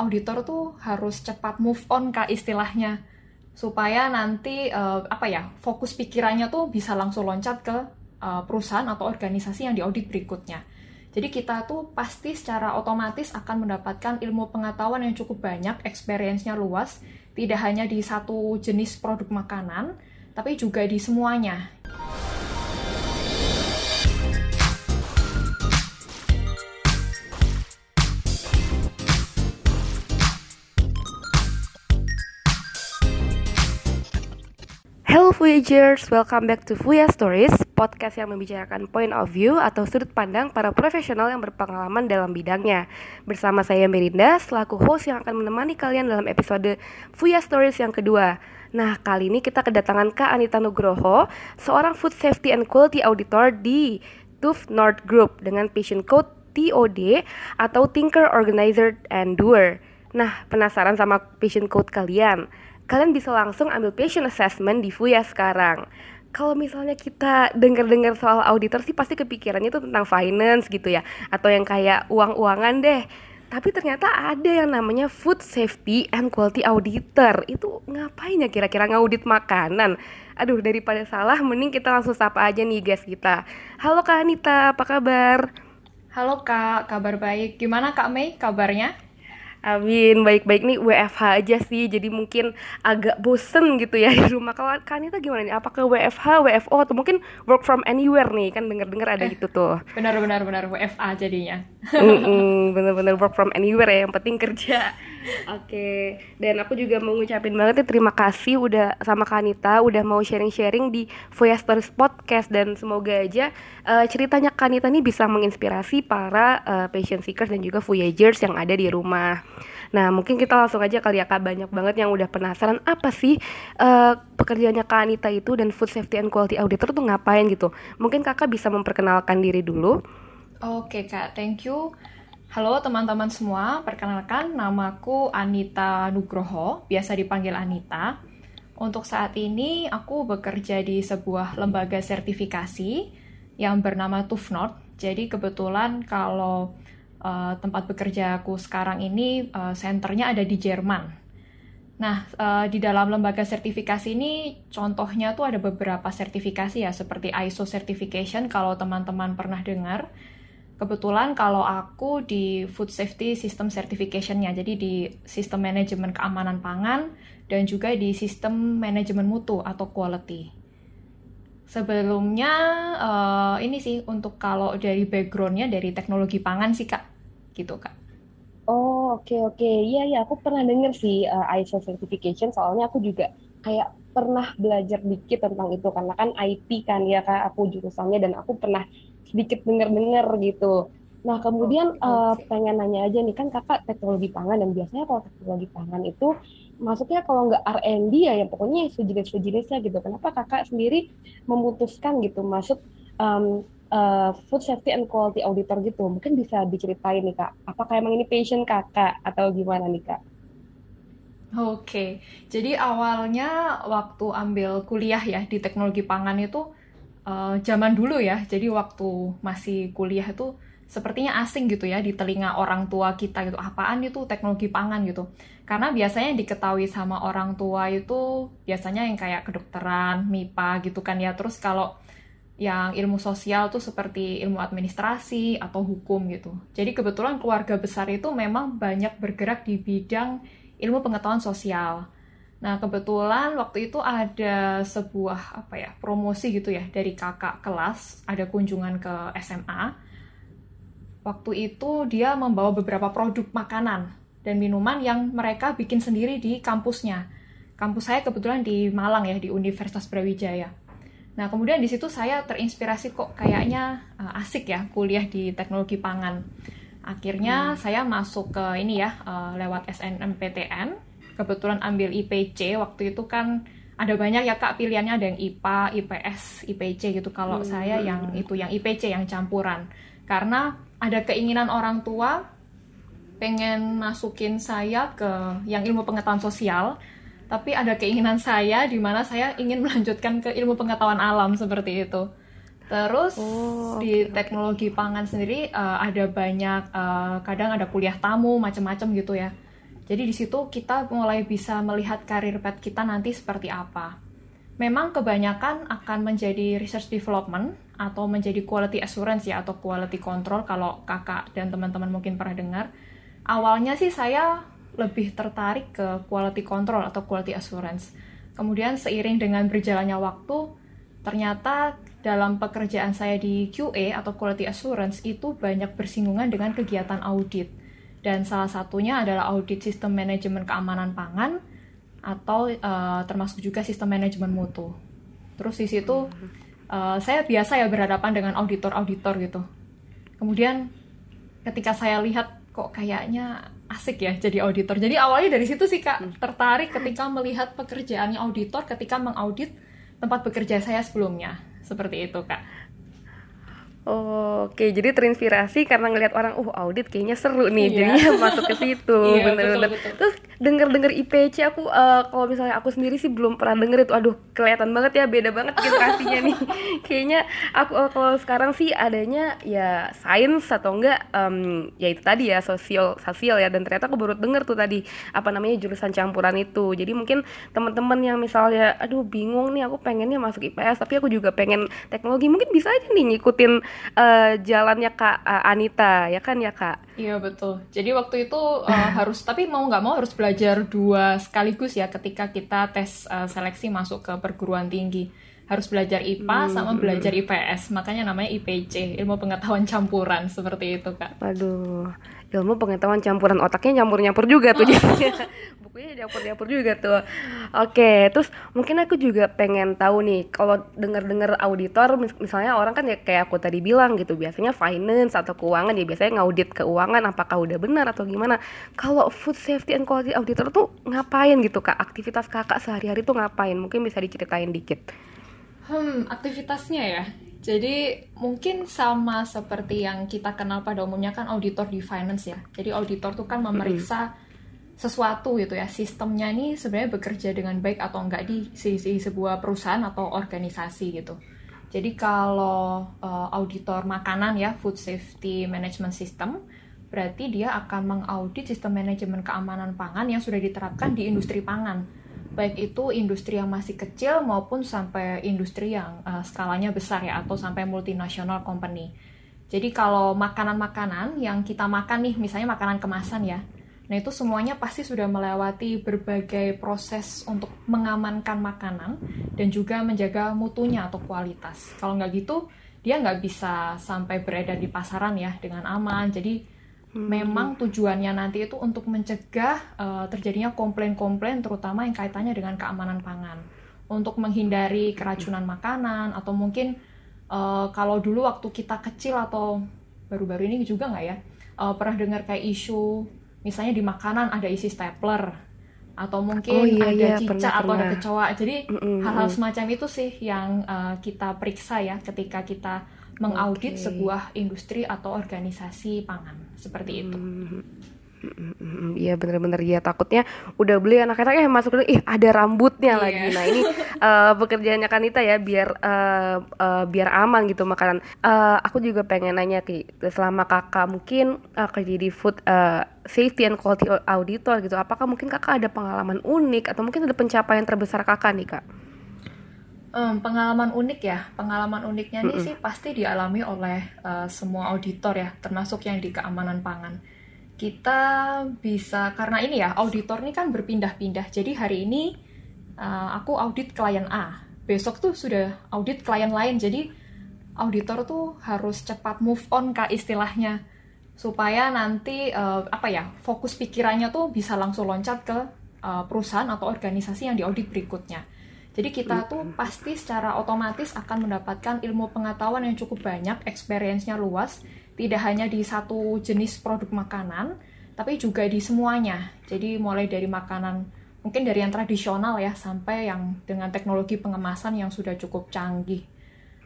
auditor tuh harus cepat move on kak istilahnya supaya nanti uh, apa ya fokus pikirannya tuh bisa langsung loncat ke uh, perusahaan atau organisasi yang diaudit berikutnya. Jadi kita tuh pasti secara otomatis akan mendapatkan ilmu pengetahuan yang cukup banyak, experience-nya luas, tidak hanya di satu jenis produk makanan, tapi juga di semuanya. Voyagers, welcome back to Fuya Stories, podcast yang membicarakan point of view atau sudut pandang para profesional yang berpengalaman dalam bidangnya. Bersama saya Merinda, selaku host yang akan menemani kalian dalam episode Fuya Stories yang kedua. Nah, kali ini kita kedatangan Kak Anita Nugroho, seorang Food Safety and Quality Auditor di TUF North Group dengan patient code TOD atau Thinker, Organizer, and Doer. Nah, penasaran sama patient code kalian? Kalian bisa langsung ambil patient assessment di FUYA sekarang. Kalau misalnya kita dengar-dengar soal auditor sih pasti kepikirannya itu tentang finance gitu ya, atau yang kayak uang-uangan deh. Tapi ternyata ada yang namanya food safety and quality auditor. Itu ngapain ya kira-kira ngaudit makanan? Aduh, daripada salah mending kita langsung sapa aja nih guys kita. Halo Kak Anita, apa kabar? Halo Kak, kabar baik. Gimana Kak Mei kabarnya? Amin, baik-baik nih WFH aja sih, jadi mungkin agak bosen gitu ya di rumah. Kalau Kanita gimana nih? Apakah WFH, WFO atau mungkin work from anywhere nih? Kan denger-dengar ada eh, gitu tuh. Benar-benar benar WFA jadinya. bener-bener work from anywhere ya, yang penting kerja. Oke, dan aku juga mau ngucapin banget nih terima kasih udah sama Kanita udah mau sharing-sharing di Voya Stories Podcast dan semoga aja uh, ceritanya Kanita nih bisa menginspirasi para uh, patient seekers dan juga Voyagers yang ada di rumah. Nah, mungkin kita langsung aja kali ya Kak, banyak banget yang udah penasaran apa sih uh, pekerjaannya Kak Anita itu dan Food Safety and Quality Auditor tuh ngapain gitu. Mungkin Kakak bisa memperkenalkan diri dulu. Oke Kak, thank you. Halo teman-teman semua, perkenalkan namaku Anita Nugroho, biasa dipanggil Anita. Untuk saat ini aku bekerja di sebuah lembaga sertifikasi yang bernama TUFNOT. Jadi kebetulan kalau uh, tempat bekerja aku sekarang ini uh, senternya ada di Jerman. Nah, uh, di dalam lembaga sertifikasi ini contohnya tuh ada beberapa sertifikasi ya seperti ISO certification kalau teman-teman pernah dengar kebetulan kalau aku di Food Safety System Certification-nya, jadi di sistem manajemen keamanan pangan dan juga di sistem manajemen mutu atau quality. Sebelumnya uh, ini sih untuk kalau dari background-nya dari teknologi pangan sih kak, gitu kak. Oh oke okay, oke, okay. iya iya aku pernah denger sih uh, ISO certification, soalnya aku juga kayak pernah belajar dikit tentang itu karena kan IT kan ya kak aku jurusannya dan aku pernah sedikit dengar-dengar gitu. Nah, kemudian oh, uh, pengen nanya aja nih, kan kakak teknologi pangan dan biasanya kalau teknologi pangan itu masuknya kalau nggak R&D ya, yang pokoknya sejenis-sejenisnya gitu. Kenapa kakak sendiri memutuskan gitu masuk um, uh, food safety and quality auditor gitu? Mungkin bisa diceritain nih kak, apakah emang ini passion kakak atau gimana nih kak? Oke, okay. jadi awalnya waktu ambil kuliah ya di teknologi pangan itu uh, zaman dulu ya, jadi waktu masih kuliah itu sepertinya asing gitu ya di telinga orang tua kita gitu. Apaan itu teknologi pangan gitu. Karena biasanya diketahui sama orang tua itu biasanya yang kayak kedokteran, MIPA gitu kan ya. Terus kalau yang ilmu sosial tuh seperti ilmu administrasi atau hukum gitu. Jadi kebetulan keluarga besar itu memang banyak bergerak di bidang ilmu pengetahuan sosial. Nah, kebetulan waktu itu ada sebuah apa ya, promosi gitu ya dari kakak kelas, ada kunjungan ke SMA. Waktu itu dia membawa beberapa produk makanan dan minuman yang mereka bikin sendiri di kampusnya. Kampus saya kebetulan di Malang ya, di Universitas Brawijaya. Nah, kemudian di situ saya terinspirasi kok kayaknya uh, asik ya kuliah di teknologi pangan. Akhirnya hmm. saya masuk ke ini ya uh, lewat SNMPTN kebetulan ambil IPC waktu itu kan ada banyak ya kak pilihannya ada yang IPA, IPS, IPC gitu. Kalau hmm. saya yang itu yang IPC yang campuran. Karena ada keinginan orang tua pengen masukin saya ke yang ilmu pengetahuan sosial, tapi ada keinginan saya di mana saya ingin melanjutkan ke ilmu pengetahuan alam seperti itu. Terus oh, di teknologi pangan sendiri uh, ada banyak uh, kadang ada kuliah tamu macam-macam gitu ya Jadi di situ kita mulai bisa melihat karir path kita nanti seperti apa. Memang kebanyakan akan menjadi research development atau menjadi quality assurance ya atau quality control kalau kakak dan teman-teman mungkin pernah dengar. Awalnya sih saya lebih tertarik ke quality control atau quality assurance. Kemudian seiring dengan berjalannya waktu, ternyata dalam pekerjaan saya di QA atau quality assurance itu banyak bersinggungan dengan kegiatan audit dan salah satunya adalah audit sistem manajemen keamanan pangan atau uh, termasuk juga sistem manajemen mutu. Terus di situ uh, saya biasa ya berhadapan dengan auditor-auditor gitu. Kemudian ketika saya lihat kok kayaknya asik ya jadi auditor. Jadi awalnya dari situ sih kak tertarik ketika melihat pekerjaannya auditor ketika mengaudit tempat bekerja saya sebelumnya. Seperti itu kak. Oh, Oke, jadi terinspirasi karena ngelihat orang, uh audit kayaknya seru nih, iya. jadinya masuk ke situ, iya, bener-bener. Terus denger-denger IPC aku, uh, kalau misalnya aku sendiri sih belum pernah denger itu, aduh kelihatan banget ya, beda banget generasinya nih. kayaknya aku uh, kalau sekarang sih adanya ya sains atau enggak, um, ya itu tadi ya sosial sosial ya, dan ternyata aku baru denger tuh tadi apa namanya jurusan campuran itu. Jadi mungkin teman-teman yang misalnya, aduh bingung nih, aku pengennya masuk IPS, tapi aku juga pengen teknologi, mungkin bisa aja nih ngikutin uh, jalannya Kak uh, Anita ya kan ya Kak? Iya betul. Jadi waktu itu uh, harus tapi mau nggak mau harus belajar dua sekaligus ya ketika kita tes uh, seleksi masuk ke perguruan tinggi harus belajar IPA hmm. sama belajar IPS makanya namanya IPC ilmu pengetahuan campuran seperti itu kak. Aduh ilmu pengetahuan campuran otaknya nyampur-nyampur juga tuh jadinya bukunya nyampur-nyampur juga tuh. Oke terus mungkin aku juga pengen tahu nih kalau dengar-dengar auditor misalnya orang kan ya kayak aku tadi bilang gitu biasanya finance atau keuangan ya biasanya ngaudit keuangan apakah udah benar atau gimana. Kalau food safety and quality auditor tuh ngapain gitu kak? Aktivitas kakak sehari-hari tuh ngapain? Mungkin bisa diceritain dikit. Hmm aktivitasnya ya jadi mungkin sama seperti yang kita kenal pada umumnya kan auditor di finance ya. Jadi auditor tuh kan memeriksa sesuatu gitu ya. Sistemnya ini sebenarnya bekerja dengan baik atau enggak di sisi sebuah perusahaan atau organisasi gitu. Jadi kalau uh, auditor makanan ya, food safety management system, berarti dia akan mengaudit sistem manajemen keamanan pangan yang sudah diterapkan di industri pangan baik itu industri yang masih kecil maupun sampai industri yang uh, skalanya besar ya atau sampai multinasional company. Jadi kalau makanan-makanan yang kita makan nih, misalnya makanan kemasan ya, nah itu semuanya pasti sudah melewati berbagai proses untuk mengamankan makanan dan juga menjaga mutunya atau kualitas. Kalau nggak gitu, dia nggak bisa sampai beredar di pasaran ya dengan aman. Jadi Hmm. Memang tujuannya nanti itu untuk mencegah uh, terjadinya komplain-komplain terutama yang kaitannya dengan keamanan pangan. Untuk menghindari keracunan makanan atau mungkin uh, kalau dulu waktu kita kecil atau baru-baru ini juga nggak ya uh, pernah dengar kayak isu misalnya di makanan ada isi stapler atau mungkin oh, iya, ada iya, cicak atau ada kecoa. Jadi hal-hal mm -mm. semacam itu sih yang uh, kita periksa ya ketika kita mengaudit okay. sebuah industri atau organisasi pangan seperti itu. Iya bener-bener ya takutnya udah beli anak-anaknya masuk ih ada rambutnya yeah. lagi nah ini uh, pekerjaannya Kanita ya biar uh, uh, biar aman gitu makanan uh, aku juga pengen nanya ki selama kakak mungkin uh, kerja di food uh, safety and quality auditor gitu apakah mungkin kakak ada pengalaman unik atau mungkin ada pencapaian terbesar kakak nih kak Um, pengalaman unik ya, pengalaman uniknya ini mm sih pasti dialami oleh uh, semua auditor ya, termasuk yang di keamanan pangan. Kita bisa karena ini ya, auditor ini kan berpindah-pindah. Jadi hari ini uh, aku audit klien A, besok tuh sudah audit klien lain. Jadi auditor tuh harus cepat move on kak istilahnya, supaya nanti uh, apa ya fokus pikirannya tuh bisa langsung loncat ke uh, perusahaan atau organisasi yang diaudit berikutnya. Jadi kita tuh pasti secara otomatis akan mendapatkan ilmu pengetahuan yang cukup banyak, experience-nya luas, tidak hanya di satu jenis produk makanan, tapi juga di semuanya. Jadi mulai dari makanan mungkin dari yang tradisional ya sampai yang dengan teknologi pengemasan yang sudah cukup canggih.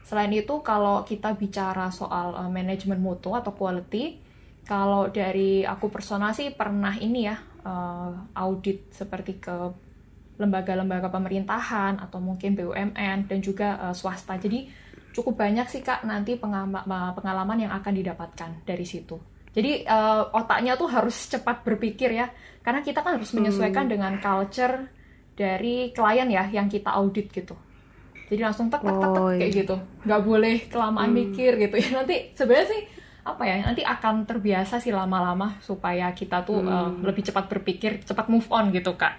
Selain itu kalau kita bicara soal uh, manajemen mutu atau quality, kalau dari aku personal sih pernah ini ya uh, audit seperti ke lembaga-lembaga pemerintahan atau mungkin BUMN dan juga uh, swasta. Jadi cukup banyak sih Kak nanti pengalaman yang akan didapatkan dari situ. Jadi uh, otaknya tuh harus cepat berpikir ya, karena kita kan harus menyesuaikan hmm. dengan culture dari klien ya yang kita audit gitu. Jadi langsung tak tak tak, tak oh, kayak gitu, nggak boleh kelamaan hmm. mikir gitu ya. Nanti sebenarnya sih apa ya nanti akan terbiasa sih lama-lama supaya kita tuh hmm. uh, lebih cepat berpikir, cepat move on gitu kak.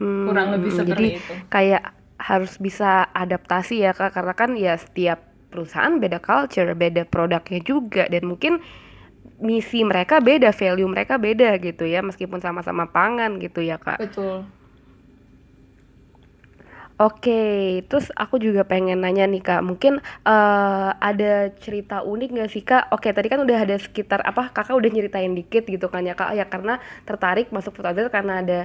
Hmm, Kurang lebih seperti jadi, itu. Kayak harus bisa adaptasi ya kak, karena kan ya setiap perusahaan beda culture, beda produknya juga dan mungkin misi mereka beda, value mereka beda gitu ya, meskipun sama-sama pangan gitu ya kak. Betul. Oke, terus aku juga pengen nanya nih kak, mungkin uh, ada cerita unik nggak sih kak? Oke, tadi kan udah ada sekitar apa, kakak udah nyeritain dikit gitu kan ya kak, ya karena tertarik masuk food auditor karena ada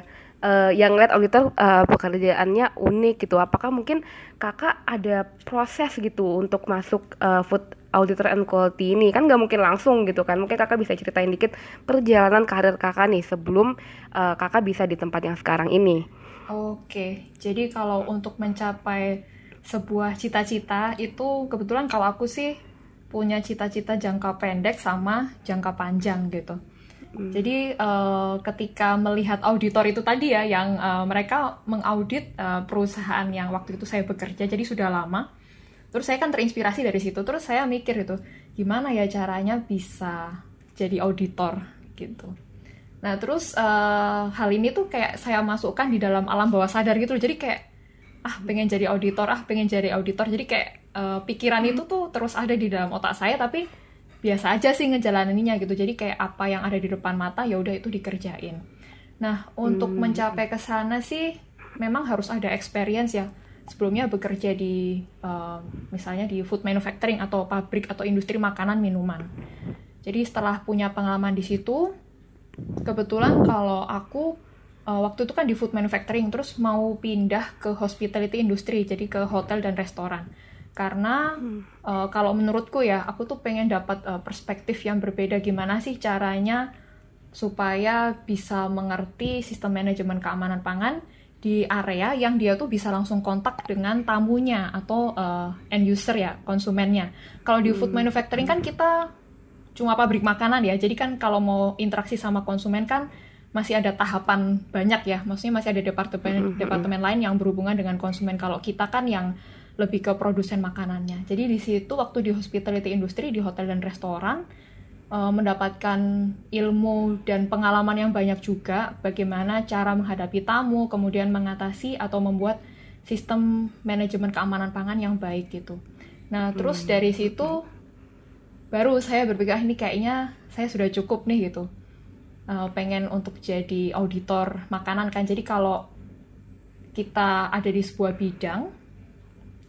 uh, yang lihat auditor uh, pekerjaannya unik gitu. Apakah mungkin kakak ada proses gitu untuk masuk uh, food auditor and quality ini? Kan nggak mungkin langsung gitu kan. Mungkin kakak bisa ceritain dikit perjalanan karir kakak nih sebelum uh, kakak bisa di tempat yang sekarang ini oke jadi kalau untuk mencapai sebuah cita-cita itu kebetulan kalau aku sih punya cita-cita jangka pendek sama jangka panjang gitu. Hmm. Jadi uh, ketika melihat auditor itu tadi ya, yang uh, mereka mengaudit uh, perusahaan yang waktu itu saya bekerja, jadi sudah lama. Terus saya kan terinspirasi dari situ terus saya mikir itu gimana ya caranya bisa jadi auditor? Gitu nah terus uh, hal ini tuh kayak saya masukkan di dalam alam bawah sadar gitu jadi kayak ah pengen jadi auditor ah pengen jadi auditor. Jadi kayak uh, pikiran itu tuh terus ada di dalam otak saya tapi biasa aja sih ngejalaninnya gitu. Jadi kayak apa yang ada di depan mata ya udah itu dikerjain. Nah untuk hmm. mencapai ke sana sih memang harus ada experience ya. Sebelumnya bekerja di uh, misalnya di food manufacturing atau pabrik atau industri makanan minuman. Jadi setelah punya pengalaman di situ, kebetulan kalau aku uh, waktu itu kan di food manufacturing terus mau pindah ke hospitality industry, jadi ke hotel dan restoran. Karena uh, kalau menurutku ya, aku tuh pengen dapat uh, perspektif yang berbeda gimana sih caranya supaya bisa mengerti sistem manajemen keamanan pangan di area yang dia tuh bisa langsung kontak dengan tamunya atau uh, end user ya konsumennya. Kalau di food hmm. manufacturing kan kita cuma pabrik makanan ya, jadi kan kalau mau interaksi sama konsumen kan masih ada tahapan banyak ya, maksudnya masih ada departemen departemen lain yang berhubungan dengan konsumen. Kalau kita kan yang lebih ke produsen makanannya. Jadi di situ waktu di hospitality industry di hotel dan restoran uh, mendapatkan ilmu dan pengalaman yang banyak juga bagaimana cara menghadapi tamu, kemudian mengatasi atau membuat sistem manajemen keamanan pangan yang baik gitu. Nah, terus hmm. dari situ baru saya berpikir ah, ini kayaknya saya sudah cukup nih gitu. Uh, pengen untuk jadi auditor makanan kan. Jadi kalau kita ada di sebuah bidang,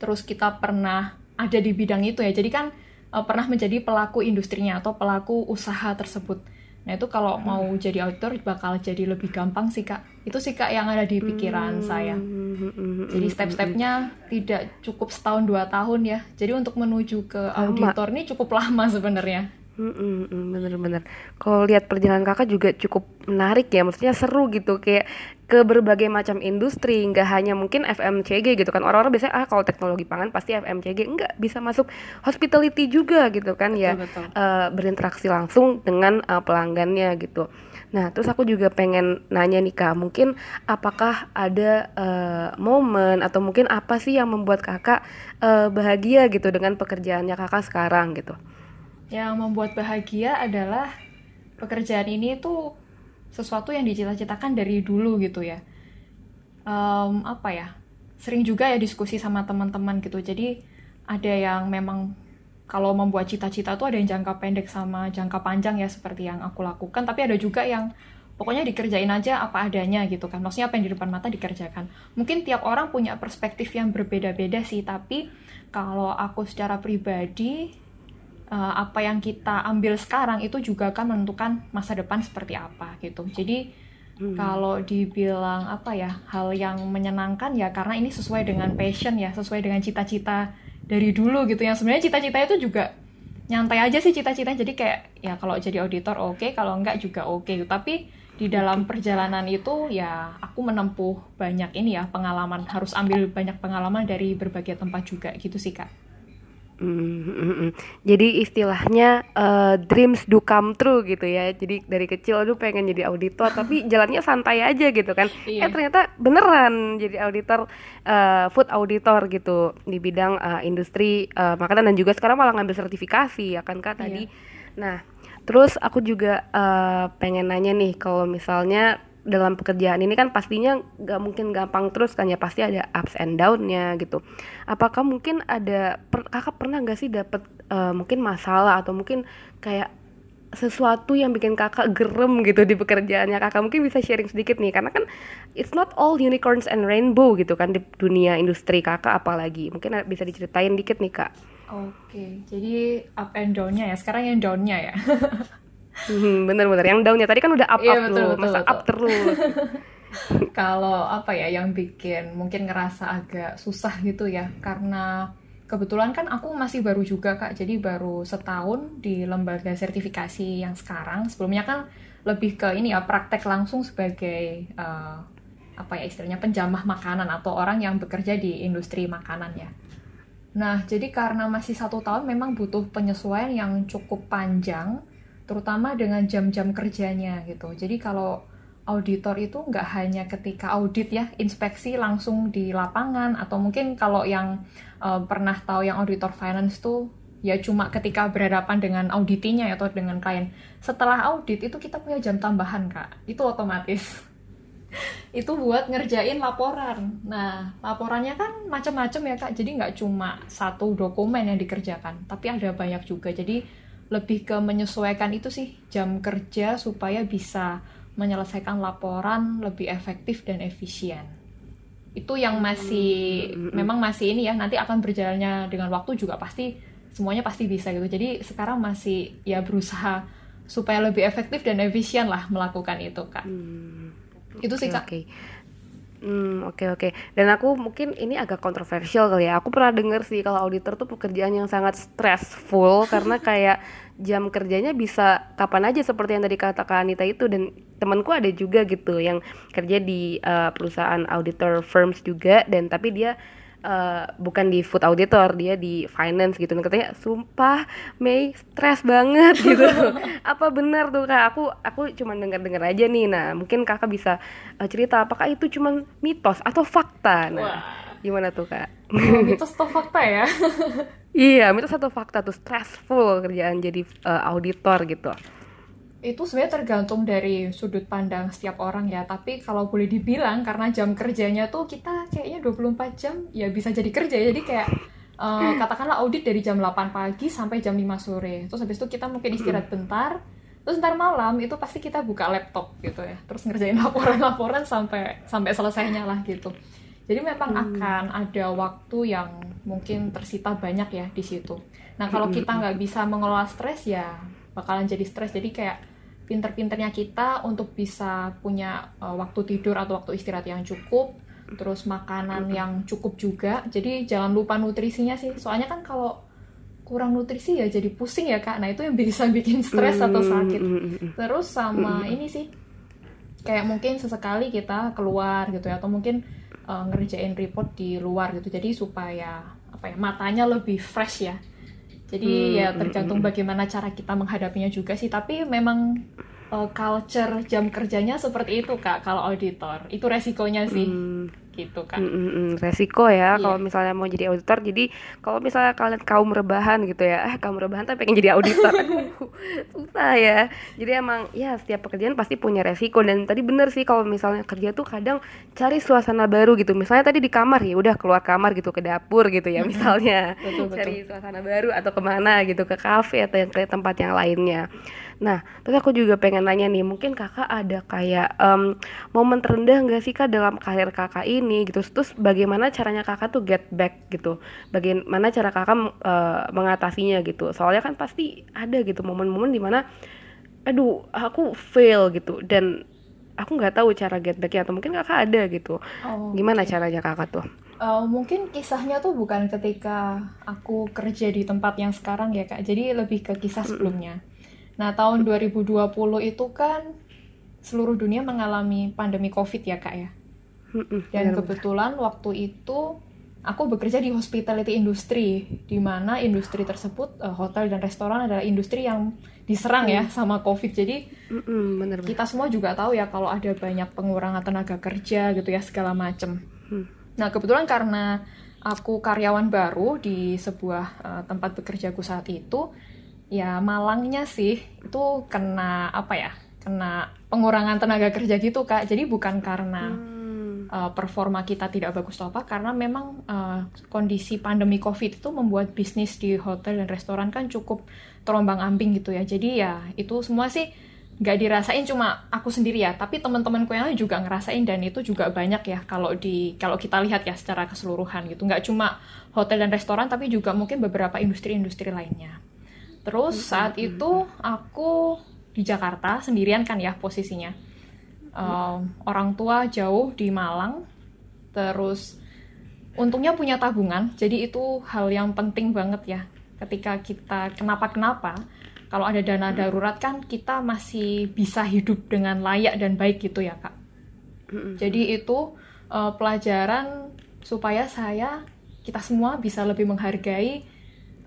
terus kita pernah ada di bidang itu ya. Jadi kan uh, pernah menjadi pelaku industrinya atau pelaku usaha tersebut. Nah itu kalau hmm. mau jadi auditor bakal jadi lebih gampang sih kak. Itu sih kak yang ada di pikiran hmm. saya. Jadi step-stepnya tidak cukup setahun dua tahun ya. Jadi untuk menuju ke auditor ini cukup lama sebenarnya. Bener-bener. Kalau lihat perjalanan kakak juga cukup menarik ya, maksudnya seru gitu, kayak ke berbagai macam industri, nggak hanya mungkin FMCG gitu kan. Orang-orang biasanya ah kalau teknologi pangan pasti FMCG, enggak bisa masuk hospitality juga gitu kan ya, betul, Uh, berinteraksi langsung dengan uh, pelanggannya gitu. Nah, terus aku juga pengen nanya nih kak, mungkin apakah ada uh, momen atau mungkin apa sih yang membuat kakak uh, bahagia gitu dengan pekerjaannya kakak sekarang gitu? Yang membuat bahagia adalah pekerjaan ini tuh sesuatu yang dicita-citakan dari dulu gitu ya. Um, apa ya? Sering juga ya diskusi sama teman-teman gitu. Jadi ada yang memang kalau membuat cita-cita tuh ada yang jangka pendek sama jangka panjang ya seperti yang aku lakukan. Tapi ada juga yang pokoknya dikerjain aja apa adanya gitu kan. Maksudnya apa yang di depan mata dikerjakan. Mungkin tiap orang punya perspektif yang berbeda-beda sih. Tapi kalau aku secara pribadi uh, apa yang kita ambil sekarang itu juga akan menentukan masa depan seperti apa gitu. Jadi hmm. kalau dibilang apa ya hal yang menyenangkan ya karena ini sesuai dengan passion ya, sesuai dengan cita-cita dari dulu gitu. Yang sebenarnya cita-cita itu juga nyantai aja sih cita-cita. Jadi kayak ya kalau jadi auditor oke, okay, kalau enggak juga oke. Okay. Tapi di dalam perjalanan itu ya aku menempuh banyak ini ya pengalaman harus ambil banyak pengalaman dari berbagai tempat juga gitu sih kak. Mm-hmm. Jadi istilahnya uh, dreams do come true gitu ya. Jadi dari kecil aduh pengen jadi auditor tapi jalannya santai aja gitu kan. Iya. Eh ternyata beneran jadi auditor uh, food auditor gitu di bidang uh, industri uh, makanan dan juga sekarang malah ngambil sertifikasi ya kan Kak tadi. Iya. Nah, terus aku juga uh, pengen nanya nih kalau misalnya dalam pekerjaan ini kan pastinya nggak mungkin gampang terus kan ya pasti ada ups and downnya gitu. Apakah mungkin ada per, kakak pernah nggak sih dapat uh, mungkin masalah atau mungkin kayak sesuatu yang bikin kakak gerem gitu di pekerjaannya? Kakak mungkin bisa sharing sedikit nih karena kan it's not all unicorns and rainbow gitu kan di dunia industri kakak apalagi. Mungkin bisa diceritain dikit nih kak. Oke jadi up and downnya ya sekarang yang downnya ya bener-bener yang daunnya tadi kan udah up iya, betul, loh, betul, masa betul. up terus. Kalau apa ya yang bikin mungkin ngerasa agak susah gitu ya karena kebetulan kan aku masih baru juga kak jadi baru setahun di lembaga sertifikasi yang sekarang sebelumnya kan lebih ke ini ya praktek langsung sebagai uh, apa ya istilahnya penjamah makanan atau orang yang bekerja di industri makanan ya. Nah jadi karena masih satu tahun memang butuh penyesuaian yang cukup panjang terutama dengan jam-jam kerjanya gitu. Jadi kalau auditor itu nggak hanya ketika audit ya, inspeksi langsung di lapangan atau mungkin kalau yang uh, pernah tahu yang auditor finance tuh ya cuma ketika berhadapan dengan auditinya atau dengan klien. Setelah audit itu kita punya jam tambahan kak, itu otomatis. itu buat ngerjain laporan. Nah, laporannya kan macam-macam ya kak. Jadi nggak cuma satu dokumen yang dikerjakan, tapi ada banyak juga. Jadi lebih ke menyesuaikan itu sih jam kerja supaya bisa menyelesaikan laporan lebih efektif dan efisien. Itu yang masih hmm. memang masih ini ya nanti akan berjalannya dengan waktu juga pasti semuanya pasti bisa gitu. Jadi sekarang masih ya berusaha supaya lebih efektif dan efisien lah melakukan itu kak. Hmm. Itu sih kak. Okay. Hmm, oke okay, oke. Okay. Dan aku mungkin ini agak kontroversial kali ya. Aku pernah denger sih kalau auditor tuh pekerjaan yang sangat stressful karena kayak jam kerjanya bisa kapan aja seperti yang tadi katakan Anita itu dan temanku ada juga gitu yang kerja di uh, perusahaan auditor firms juga dan tapi dia uh, bukan di food auditor dia di finance gitu. Dan katanya sumpah Mei stres banget gitu. Apa benar tuh kak? Aku aku cuma dengar dengar aja nih. Nah mungkin kakak bisa uh, cerita apakah itu cuma mitos atau fakta? Nah Wah. gimana tuh kak? Oh, mitos atau fakta ya? Iya mitos atau fakta tuh stressful kerjaan jadi uh, auditor gitu itu sebenarnya tergantung dari sudut pandang setiap orang ya. Tapi kalau boleh dibilang karena jam kerjanya tuh kita kayaknya 24 jam ya bisa jadi kerja jadi kayak uh, katakanlah audit dari jam 8 pagi sampai jam 5 sore. Terus habis itu kita mungkin istirahat bentar terus ntar malam itu pasti kita buka laptop gitu ya. Terus ngerjain laporan-laporan sampai sampai selesainya lah gitu. Jadi memang hmm. akan ada waktu yang mungkin tersita banyak ya di situ. Nah kalau hmm, kita hmm. nggak bisa mengelola stres ya bakalan jadi stres. Jadi kayak pinter-pinternya kita untuk bisa punya uh, waktu tidur atau waktu istirahat yang cukup terus makanan yang cukup juga. Jadi jangan lupa nutrisinya sih. Soalnya kan kalau kurang nutrisi ya jadi pusing ya kak. Nah itu yang bisa bikin stres atau sakit. terus sama ini sih kayak mungkin sesekali kita keluar gitu ya atau mungkin uh, ngerjain report di luar gitu. Jadi supaya apa ya matanya lebih fresh ya jadi hmm, ya tergantung hmm, hmm. bagaimana cara kita menghadapinya juga sih. Tapi memang uh, culture jam kerjanya seperti itu kak kalau auditor. Itu resikonya sih. Hmm gitu kan. Mm, mm, resiko ya yeah. kalau misalnya mau jadi auditor. Jadi kalau misalnya kalian kaum rebahan gitu ya, eh kaum rebahan tapi pengen jadi auditor, susah ya. Jadi emang ya setiap pekerjaan pasti punya resiko dan tadi bener sih kalau misalnya kerja tuh kadang cari suasana baru gitu. Misalnya tadi di kamar ya udah keluar kamar gitu ke dapur gitu ya misalnya, betul, betul. cari suasana baru atau ke mana gitu ke kafe atau yang ke tempat yang lainnya. Nah, terus aku juga pengen nanya nih, mungkin kakak ada kayak um, momen terendah nggak sih kak dalam karir kakak ini gitu? Terus bagaimana caranya kakak tuh get back gitu? Bagaimana cara kakak uh, mengatasinya gitu? Soalnya kan pasti ada gitu momen-momen di mana, aduh aku fail gitu dan aku nggak tahu cara get backnya atau mungkin kakak ada gitu. Oh, Gimana okay. caranya kakak tuh? Uh, mungkin kisahnya tuh bukan ketika aku kerja di tempat yang sekarang ya kak, jadi lebih ke kisah sebelumnya. Nah, tahun 2020 itu kan seluruh dunia mengalami pandemi COVID ya, Kak ya. Dan kebetulan waktu itu aku bekerja di hospitality industry, di mana industri tersebut uh, hotel dan restoran adalah industri yang diserang ya Hmm. sama COVID. Jadi bener kita semua juga tahu ya kalau ada banyak pengurangan tenaga kerja gitu ya segala macem. Hmm. Nah kebetulan karena aku karyawan baru di sebuah uh, tempat bekerjaku saat itu, ya malangnya sih itu kena apa ya? Kena pengurangan tenaga kerja gitu kak. Jadi bukan karena Hmm. uh, performa kita tidak bagus atau apa karena memang uh, kondisi pandemi covid itu membuat bisnis di hotel dan restoran kan cukup terombang ambing gitu ya jadi ya itu semua sih nggak dirasain cuma aku sendiri ya tapi teman-temanku yang lain juga ngerasain dan itu juga banyak ya kalau di kalau kita lihat ya secara keseluruhan gitu nggak cuma hotel dan restoran tapi juga mungkin beberapa industri-industri lainnya terus saat itu aku di Jakarta sendirian kan ya posisinya. Um, orang tua jauh di Malang terus untungnya punya tabungan. Jadi itu hal yang penting banget ya. Ketika kita kenapa-kenapa kalau ada dana darurat kan kita masih bisa hidup dengan layak dan baik gitu ya kak. Jadi itu uh, pelajaran supaya saya kita semua bisa lebih menghargai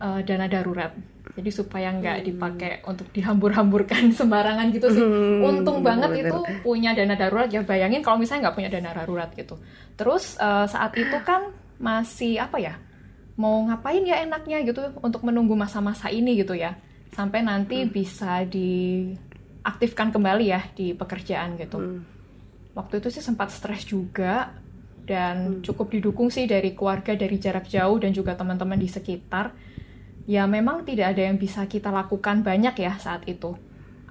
uh, dana darurat jadi supaya nggak dipakai untuk dihambur-hamburkan sembarangan gitu sih. Hmm, untung banget bener. itu punya dana darurat. Ya bayangin kalau misalnya nggak punya dana darurat gitu. Terus uh, saat itu kan masih apa ya mau ngapain ya enaknya gitu untuk menunggu masa-masa ini gitu ya. Sampai nanti bisa diaktifkan kembali ya di pekerjaan gitu. Hmm. waktu itu sih sempat stres juga dan cukup didukung sih dari keluarga dari jarak jauh dan juga teman-teman di sekitar ya memang tidak ada yang bisa kita lakukan banyak ya saat itu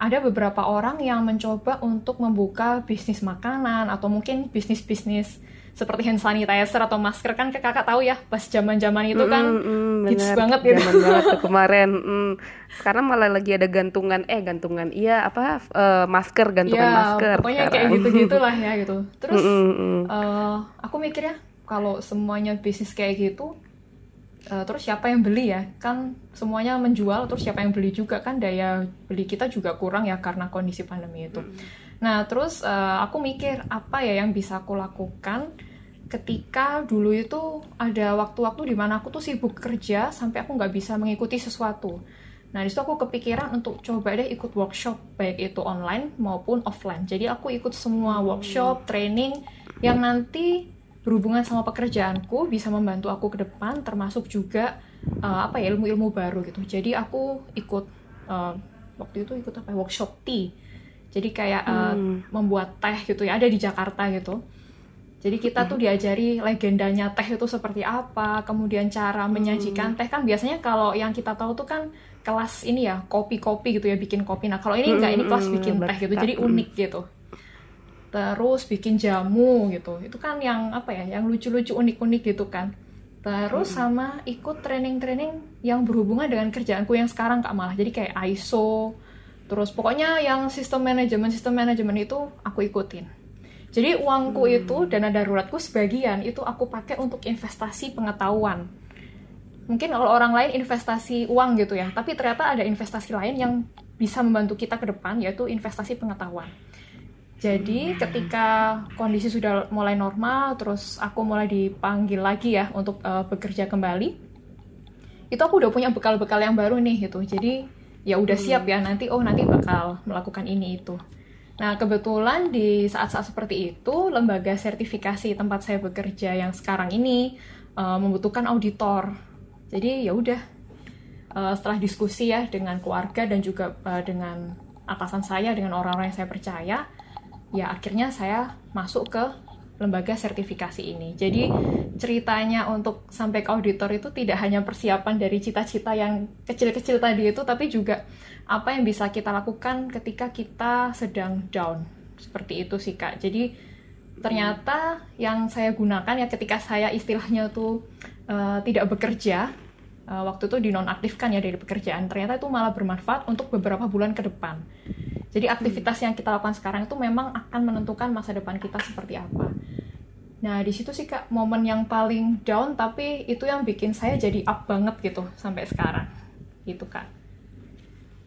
ada beberapa orang yang mencoba untuk membuka bisnis makanan atau mungkin bisnis-bisnis seperti hand sanitizer atau masker kan kakak tahu ya pas zaman-zaman itu kan Mm-mm, hits bener. banget gitu. Zaman banget tuh kemarin. Mm. Sekarang malah lagi ada gantungan, eh gantungan, iya apa eh, masker, gantungan ya masker. pokoknya kayak sekarang. gitu-gitu lah ya gitu terus Mm-mm, mm. eh, aku mikir ya kalau semuanya bisnis kayak gitu eh, terus siapa yang beli ya? Kan semuanya menjual terus siapa yang beli juga? Kan daya beli kita juga kurang ya karena kondisi pandemi itu. Nah terus eh, aku mikir apa ya yang bisa aku lakukan ketika dulu itu ada waktu-waktu di mana aku tuh sibuk kerja sampai aku nggak bisa mengikuti sesuatu. Nah, di situ aku kepikiran untuk coba deh ikut workshop, baik itu online maupun offline. Jadi aku ikut semua workshop, training yang nanti berhubungan sama pekerjaanku, bisa membantu aku ke depan, termasuk juga eh, apa ya ilmu-ilmu baru gitu. Jadi aku ikut eh, waktu itu ikut apa ya, workshop tea. Jadi kayak eh, Hmm. membuat teh gitu ya, ada di Jakarta gitu. Jadi kita tuh diajari legendanya teh itu seperti apa, kemudian cara menyajikan teh kan biasanya kalau yang kita tahu tuh kan kelas ini ya kopi-kopi gitu ya bikin kopi. Nah kalau ini enggak ini kelas Mm-mm, bikin teh gitu, jadi unik gitu. Terus bikin jamu gitu, itu kan yang apa ya, yang lucu-lucu unik-unik gitu kan. Terus sama ikut training-training yang berhubungan dengan kerjaanku yang sekarang kak malah, jadi kayak ISO. Terus pokoknya yang sistem manajemen sistem manajemen itu aku ikutin. Jadi uangku itu dana daruratku sebagian itu aku pakai untuk investasi pengetahuan. Mungkin kalau orang lain investasi uang gitu ya, tapi ternyata ada investasi lain yang bisa membantu kita ke depan yaitu investasi pengetahuan. Jadi ketika kondisi sudah mulai normal, terus aku mulai dipanggil lagi ya untuk eh, bekerja kembali, itu aku udah punya bekal-bekal yang baru nih gitu. Jadi ya udah siap ya nanti oh nanti bakal melakukan ini itu. Nah kebetulan di saat-saat seperti itu lembaga sertifikasi tempat saya bekerja yang sekarang ini eh, membutuhkan auditor. Jadi ya udah eh, setelah diskusi ya dengan keluarga dan juga eh, dengan atasan saya dengan orang-orang yang saya percaya, ya akhirnya saya masuk ke lembaga sertifikasi ini. Jadi ceritanya untuk sampai ke auditor itu tidak hanya persiapan dari cita-cita yang kecil-kecil tadi itu, tapi juga apa yang bisa kita lakukan ketika kita sedang down. Seperti itu sih kak. Jadi ternyata yang saya gunakan ya ketika saya istilahnya tuh eh, tidak bekerja, eh, waktu itu dinonaktifkan ya dari pekerjaan, ternyata itu malah bermanfaat untuk beberapa bulan ke depan. Jadi aktivitas yang kita lakukan sekarang itu memang akan menentukan masa depan kita seperti apa. Nah, di situ sih Kak momen yang paling down tapi itu yang bikin saya jadi up banget gitu sampai sekarang. Gitu Kak.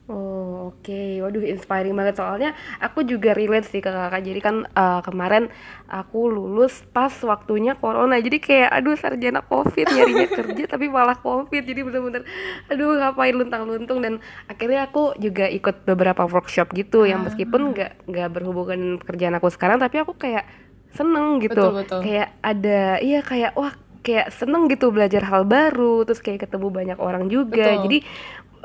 Oh oke, okay. waduh inspiring banget soalnya aku juga relate sih ke kakak. Jadi kan uh, kemarin aku lulus pas waktunya corona, jadi kayak aduh sarjana covid nyarinya kerja tapi malah covid, jadi bener-bener aduh ngapain luntang-luntung dan akhirnya aku juga ikut beberapa workshop gitu yang meskipun nggak nggak berhubungan pekerjaan aku sekarang, tapi aku kayak seneng gitu, Betul, betul. kayak ada iya kayak wah kayak seneng gitu belajar hal baru terus kayak ketemu banyak orang juga Betul. jadi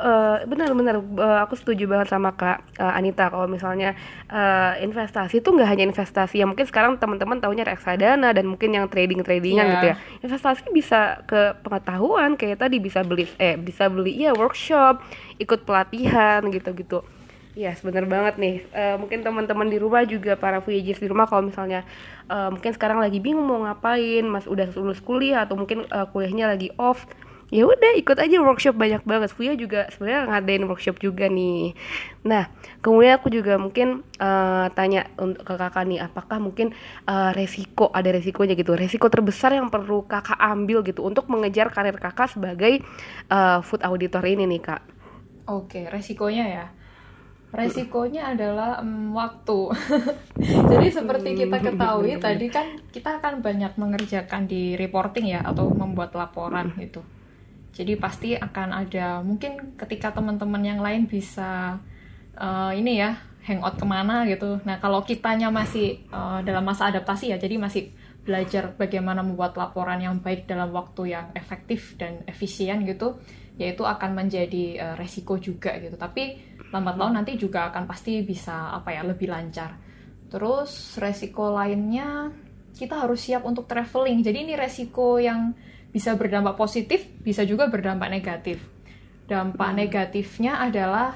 uh, benar-benar uh, aku setuju banget sama kak uh, Anita kalau misalnya uh, investasi itu nggak hanya investasi yang mungkin sekarang teman-teman tahunya reksadana dan mungkin yang trading tradingan Iya. gitu ya investasi bisa ke pengetahuan kayak tadi bisa beli eh bisa beli ya workshop ikut pelatihan gitu-gitu Iya, bener banget nih. Eh, mungkin teman-teman di rumah juga para Voyagers di rumah kalau misalnya eh, mungkin sekarang lagi bingung mau ngapain, Mas udah lulus kuliah atau mungkin eh, kuliahnya lagi off, ya udah ikut aja workshop banyak banget. Fuya juga sebenarnya ngadain workshop juga nih. Nah, kemudian aku juga mungkin eh, tanya untuk ke kakak nih, apakah mungkin eh, resiko ada resikonya gitu, resiko terbesar yang perlu kakak ambil gitu untuk mengejar karir kakak sebagai eh, food auditor ini nih kak. Oke, resikonya ya. Resikonya adalah em, waktu. Jadi seperti kita ketahui tadi kan kita akan banyak mengerjakan di reporting ya atau membuat laporan gitu. Jadi pasti akan ada mungkin ketika teman-teman yang lain bisa eh, ini ya hangout ke mana gitu. Nah kalau kitanya masih eh, dalam masa adaptasi ya, jadi masih belajar bagaimana membuat laporan yang baik dalam waktu yang efektif dan efisien gitu, yaitu akan menjadi eh, resiko juga gitu. Tapi lambat laun nanti juga akan pasti bisa apa ya lebih lancar. Terus resiko lainnya kita harus siap untuk traveling. Jadi ini resiko yang bisa berdampak positif, bisa juga berdampak negatif. Dampak negatifnya adalah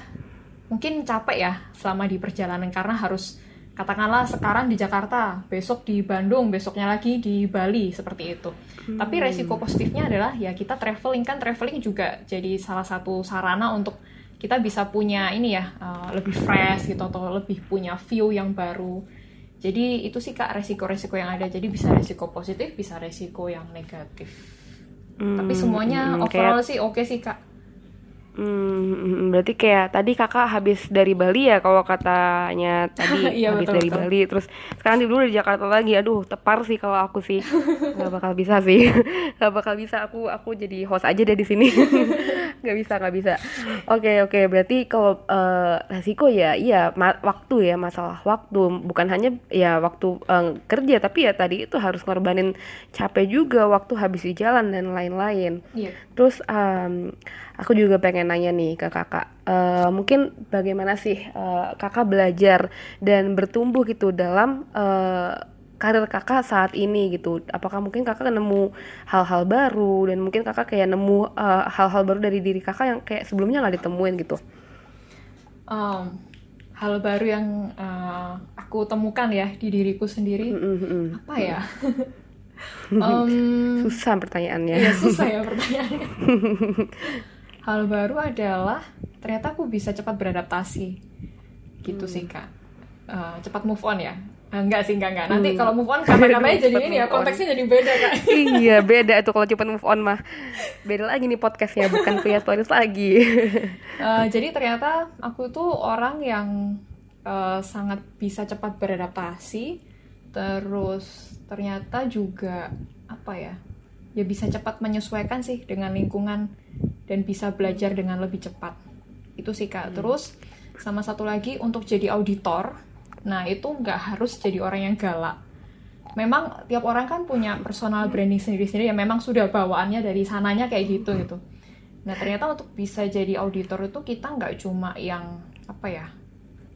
mungkin capek ya selama di perjalanan karena harus katakanlah sekarang di Jakarta, besok di Bandung, besoknya lagi di Bali seperti itu. Tapi resiko positifnya adalah ya kita traveling kan traveling juga jadi salah satu sarana untuk kita bisa punya ini ya uh, lebih fresh gitu atau lebih punya view yang baru. Jadi itu sih kak resiko-resiko yang ada. Jadi bisa resiko positif, bisa resiko yang negatif. Tapi semuanya hmm, overall sih oke sih kak. Hmm, berarti kayak tadi kakak habis dari Bali ya kalau katanya tadi Iya, habis betul, dari betul. Bali. Terus sekarang dulu di Jakarta lagi. Aduh tepar sih kalau aku sih. Nggak bakal bisa sih. Nggak bakal bisa. Aku aku jadi host aja deh di sini. Nggak bisa nggak bisa. Oke oke. Berarti kalau eh, resiko ya iya ma- waktu ya masalah waktu. Bukan hanya ya waktu eh, kerja. Tapi ya tadi itu harus ngorbanin capek juga waktu habis di jalan dan lain-lain. Iya. Terus em, aku juga pengen nanya nih ke kakak, Eh, mungkin bagaimana sih eh, kakak belajar dan bertumbuh gitu dalam eh, karir kakak saat ini gitu? Apakah mungkin kakak nemu hal-hal baru dan mungkin kakak kayak nemu hal-hal baru dari diri kakak yang kayak sebelumnya nggak ditemuin gitu? Um, hal baru yang uh, aku temukan ya di diriku sendiri Mm-mm-mm. apa ya? Em, Susah pertanyaannya. Iya susah ya pertanyaannya. Hal baru adalah ternyata aku bisa cepat beradaptasi, gitu sih kak. Eh, cepat move on ya? Eh, enggak sih enggak enggak. Nanti kalau move on kata-katanya jadi Cepat ini ya on. konteksnya jadi beda kak. iya beda tuh kalau cepet move on mah beda lagi nih podcastnya bukan kuliah stories lagi Eh, jadi ternyata aku tuh orang yang eh, sangat bisa cepat beradaptasi, terus ternyata juga apa ya, ya bisa cepat menyesuaikan sih dengan lingkungan dan bisa belajar dengan lebih cepat. Itu sih kak. Terus sama satu lagi untuk jadi auditor, nah itu nggak harus jadi orang yang galak. Memang tiap orang kan punya personal branding sendiri-sendiri ya memang sudah bawaannya dari sananya kayak gitu gitu. Nah ternyata untuk bisa jadi auditor itu kita nggak cuma yang apa ya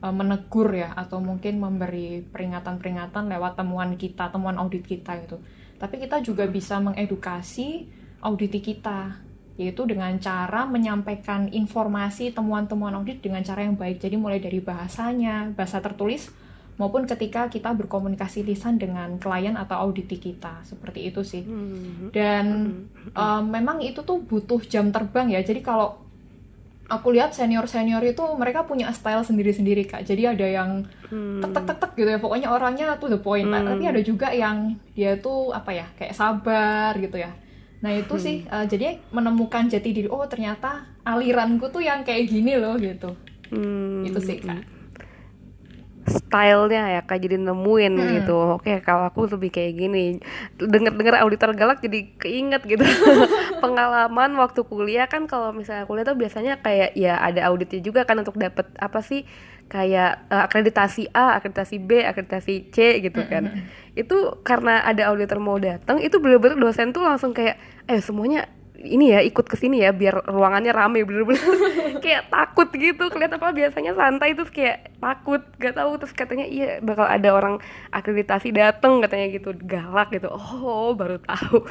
eh, menegur ya atau mungkin memberi peringatan-peringatan lewat temuan kita, temuan audit kita gitu. Tapi kita juga bisa mengedukasi auditi kita yaitu dengan cara menyampaikan informasi temuan-temuan audit dengan cara yang baik. Jadi mulai dari bahasanya, bahasa tertulis maupun ketika kita berkomunikasi lisan dengan klien atau auditi kita. Seperti itu sih. Dan um, memang itu tuh butuh jam terbang ya. Jadi kalau aku lihat senior-senior itu mereka punya style sendiri-sendiri kak. Jadi ada yang tek tek tek tek gitu ya. Pokoknya orangnya tuh the point. Nah, Tapi ada juga yang dia tuh apa ya kayak sabar gitu ya. Nah itu sih uh, jadi menemukan jati diri. Oh ternyata aliranku tuh yang kayak gini loh gitu. hmm. itu sih kak stylenya ya kak jadi nemuin hmm. gitu oke kalau aku lebih kayak gini denger dengar auditor galak jadi keinget gitu pengalaman waktu kuliah kan kalau misalnya kuliah tuh biasanya kayak ya ada auditnya juga kan untuk dapet apa sih kayak uh, akreditasi A, akreditasi B, akreditasi C gitu kan. Mm -hmm. Itu karena ada auditor mau datang, itu bener-bener dosen tuh langsung kayak, eh semuanya ini ya ikut ke sini ya biar ruangannya rame bener-bener. Kayak takut gitu kelihatan apa biasanya santai terus kayak takut gak tahu terus katanya iya bakal ada orang akreditasi dateng katanya gitu galak gitu. Oh baru tahu.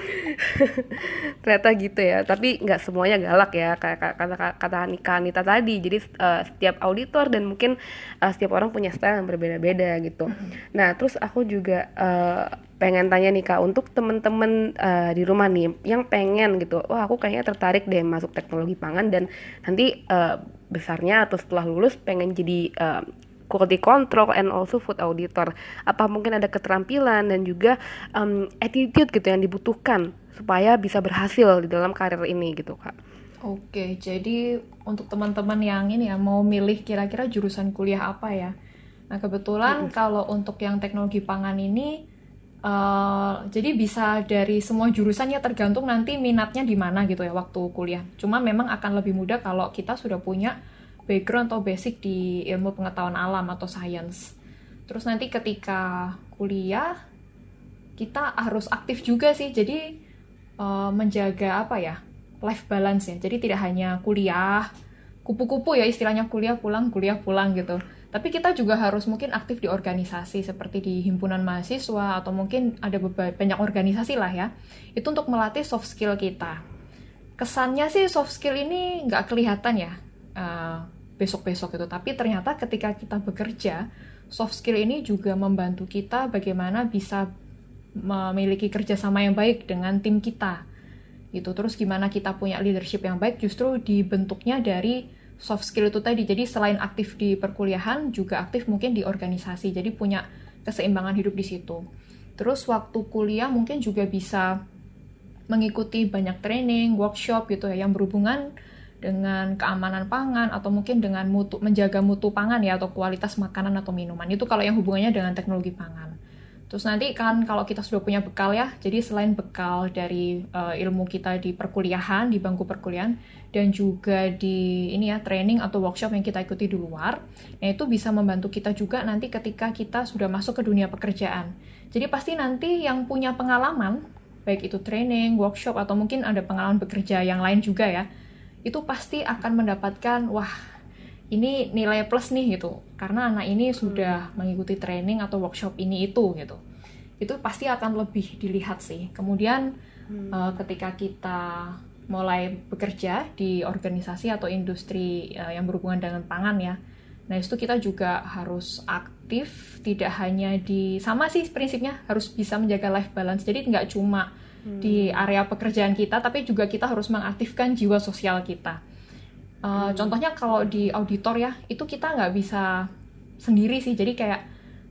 Ternyata gitu ya tapi nggak semuanya galak ya kayak kata kata Anita tadi. Jadi uh, setiap auditor dan mungkin uh, setiap orang punya style yang berbeda-beda gitu. Nah terus aku juga uh, pengen tanya nih kak untuk temen-temen uh, di rumah nih yang pengen gitu wah aku kayaknya tertarik deh masuk teknologi pangan dan nanti uh, besarnya atau setelah lulus pengen jadi uh, quality control and also food auditor apa mungkin ada keterampilan dan juga um, attitude gitu yang dibutuhkan supaya bisa berhasil di dalam karir ini gitu kak Oke, jadi untuk teman-teman yang ini ya mau milih kira-kira jurusan kuliah apa ya? Nah kebetulan -hmm. kalau untuk yang teknologi pangan ini Uh, jadi bisa dari semua jurusannya tergantung nanti minatnya di mana gitu ya waktu kuliah. Cuma memang akan lebih mudah kalau kita sudah punya background atau basic di ilmu pengetahuan alam atau science. Terus nanti ketika kuliah kita harus aktif juga sih. Jadi uh, menjaga apa ya life balance ya. Jadi tidak hanya kuliah kupu-kupu ya istilahnya kuliah pulang kuliah pulang gitu tapi kita juga harus mungkin aktif di organisasi seperti di himpunan mahasiswa atau mungkin ada banyak organisasi lah ya. Itu untuk melatih soft skill kita. Kesannya sih soft skill ini nggak kelihatan ya uh, besok-besok itu, tapi ternyata ketika kita bekerja, soft skill ini juga membantu kita bagaimana bisa memiliki kerjasama yang baik dengan tim kita gitu terus gimana kita punya leadership yang baik justru dibentuknya dari soft skill itu tadi. Jadi selain aktif di perkuliahan, juga aktif mungkin di organisasi. Jadi punya keseimbangan hidup di situ. Terus waktu kuliah mungkin juga bisa mengikuti banyak training, workshop gitu ya yang berhubungan dengan keamanan pangan atau mungkin dengan mutu menjaga mutu pangan ya atau kualitas makanan atau minuman. Itu kalau yang hubungannya dengan teknologi pangan. Terus nanti kan kalau kita sudah punya bekal ya, jadi selain bekal dari uh, ilmu kita di perkuliahan, di bangku perkuliahan, dan juga di ini ya training atau workshop yang kita ikuti di luar, nah itu bisa membantu kita juga nanti ketika kita sudah masuk ke dunia pekerjaan. Jadi pasti nanti yang punya pengalaman, baik itu training, workshop, atau mungkin ada pengalaman bekerja yang lain juga ya, itu pasti akan mendapatkan, wah ini nilai plus nih gitu karena anak ini sudah hmm. mengikuti training atau workshop ini itu gitu itu pasti akan lebih dilihat sih kemudian hmm. uh, ketika kita mulai bekerja di organisasi atau industri uh, yang berhubungan dengan pangan ya nah itu kita juga harus aktif tidak hanya di sama sih prinsipnya harus bisa menjaga life balance jadi nggak cuma hmm. di area pekerjaan kita tapi juga kita harus mengaktifkan jiwa sosial kita Uh, hmm. Contohnya kalau di auditor ya, itu kita nggak bisa sendiri sih. Jadi kayak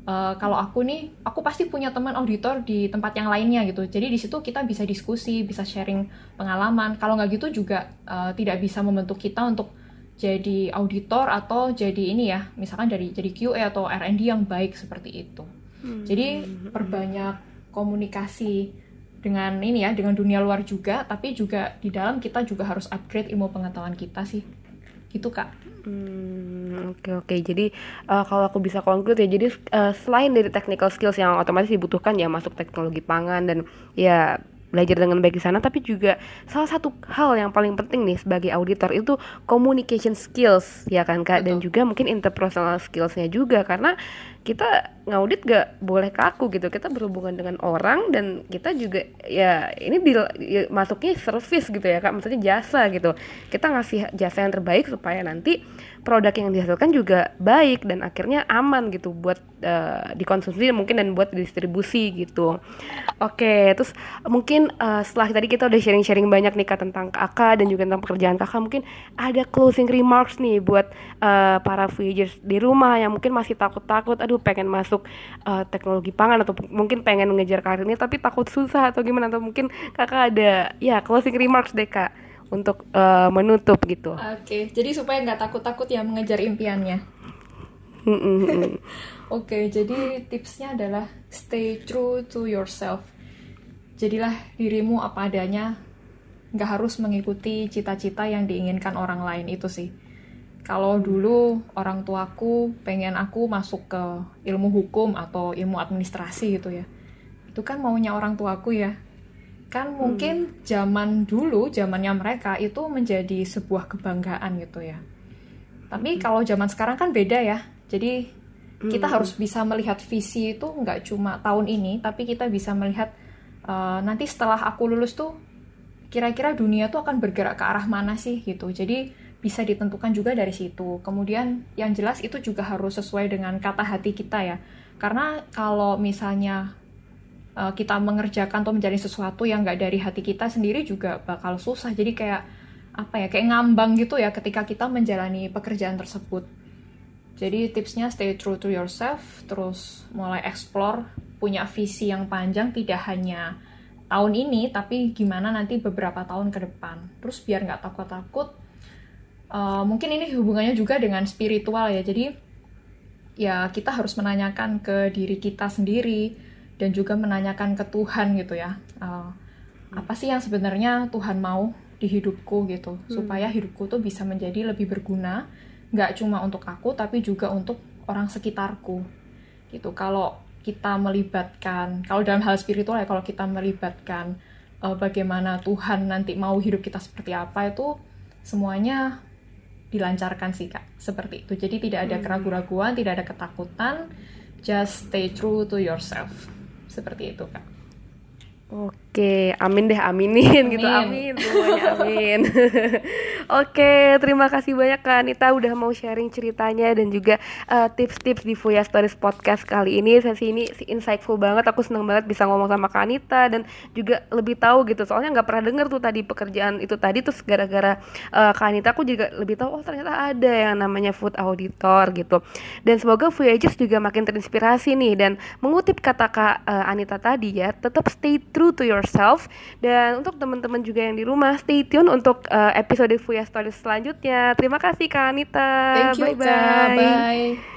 uh, kalau aku nih, aku pasti punya teman auditor di tempat yang lainnya gitu. Jadi di situ kita bisa diskusi, bisa sharing pengalaman. Kalau nggak gitu juga uh, tidak bisa membentuk kita untuk jadi auditor atau jadi ini ya, misalkan dari jadi QA atau R&D yang baik seperti itu. Hmm. Jadi perbanyak komunikasi dengan ini ya dengan dunia luar juga tapi juga di dalam kita juga harus upgrade ilmu pengetahuan kita sih gitu kak hmm, oke okay, oke okay. jadi uh, kalau aku bisa konklusi ya jadi uh, selain dari technical skills yang otomatis dibutuhkan ya masuk teknologi pangan dan ya belajar dengan baik di sana tapi juga salah satu hal yang paling penting nih sebagai auditor itu communication skills ya kan kak Betul. dan juga mungkin interpersonal skillsnya juga karena kita ngaudit gak boleh kaku gitu. Kita berhubungan dengan orang dan kita juga ya ini di, ya, masuknya service gitu ya kak. Maksudnya jasa gitu. Kita ngasih jasa yang terbaik supaya nanti produk yang dihasilkan juga baik dan akhirnya aman gitu buat uh, dikonsumsi mungkin dan buat distribusi gitu. Oke terus mungkin uh, setelah tadi kita udah sharing-sharing banyak nih kak tentang kakak dan juga tentang pekerjaan kakak mungkin ada closing remarks nih buat uh, para voyagers di rumah yang mungkin masih takut-takut aduh pengen masuk uh, teknologi pangan atau mungkin pengen ngejar karirnya tapi takut susah atau gimana atau mungkin kakak ada ya closing remarks deh kak untuk uh, menutup gitu. Oke, okay. jadi supaya nggak takut-takut ya mengejar impiannya. Oke, jadi tipsnya adalah stay true to yourself. Jadilah dirimu apa adanya, nggak harus mengikuti cita-cita yang diinginkan orang lain itu sih. Kalau dulu orang tuaku pengen aku masuk ke ilmu hukum atau ilmu administrasi gitu ya, itu kan maunya orang tuaku ya. Kan mungkin hmm. zaman dulu, zamannya mereka itu menjadi sebuah kebanggaan gitu ya. Tapi hmm. kalau zaman sekarang kan beda ya. Jadi kita hmm. harus bisa melihat visi itu nggak cuma tahun ini, tapi kita bisa melihat uh, nanti setelah aku lulus tuh kira-kira dunia tuh akan bergerak ke arah mana sih gitu. Jadi bisa ditentukan juga dari situ. Kemudian yang jelas itu juga harus sesuai dengan kata hati kita ya. Karena kalau misalnya uh, kita mengerjakan atau menjalani sesuatu yang nggak dari hati kita sendiri juga bakal susah. Jadi kayak apa ya, kayak ngambang gitu ya ketika kita menjalani pekerjaan tersebut. Jadi tipsnya stay true to yourself, terus mulai explore, punya visi yang panjang tidak hanya tahun ini, tapi gimana nanti beberapa tahun ke depan. Terus biar nggak takut-takut, uh, mungkin ini hubungannya juga dengan spiritual ya. Jadi ya kita harus menanyakan ke diri kita sendiri dan juga menanyakan ke Tuhan gitu ya. Uh, apa sih yang sebenarnya Tuhan mau di hidupku gitu, hmm. supaya hidupku tuh bisa menjadi lebih berguna nggak cuma untuk aku tapi juga untuk orang sekitarku gitu kalau kita melibatkan kalau dalam hal spiritual ya kalau kita melibatkan uh, bagaimana Tuhan nanti mau hidup kita seperti apa itu semuanya dilancarkan sih kak. Seperti itu. Jadi tidak ada hmm. keraguan-raguan tidak ada ketakutan. Just stay true to yourself. Seperti itu kak. Oke, amin deh, aminin gitu, amin. gitu, amin semuanya, amin. Oke, terima kasih banyak Kak Anita udah mau sharing ceritanya dan juga uh, tips-tips di Fuya Stories Podcast kali ini. Sesi ini insightful banget, aku seneng banget bisa ngomong sama Kak Anita dan juga lebih tahu gitu. Soalnya nggak pernah denger tuh tadi pekerjaan itu tadi terus gara-gara uh, Kak Anita aku juga lebih tahu oh ternyata ada yang namanya food auditor gitu. Dan semoga Voyagers juga makin terinspirasi nih dan mengutip kata Kak uh, Anita tadi ya, tetap stay true to yourself dan untuk teman-teman juga yang di rumah stay tune untuk uh, episode Fuya Stories selanjutnya. Terima kasih Kak Anita. Thank you, bye bye. Bye.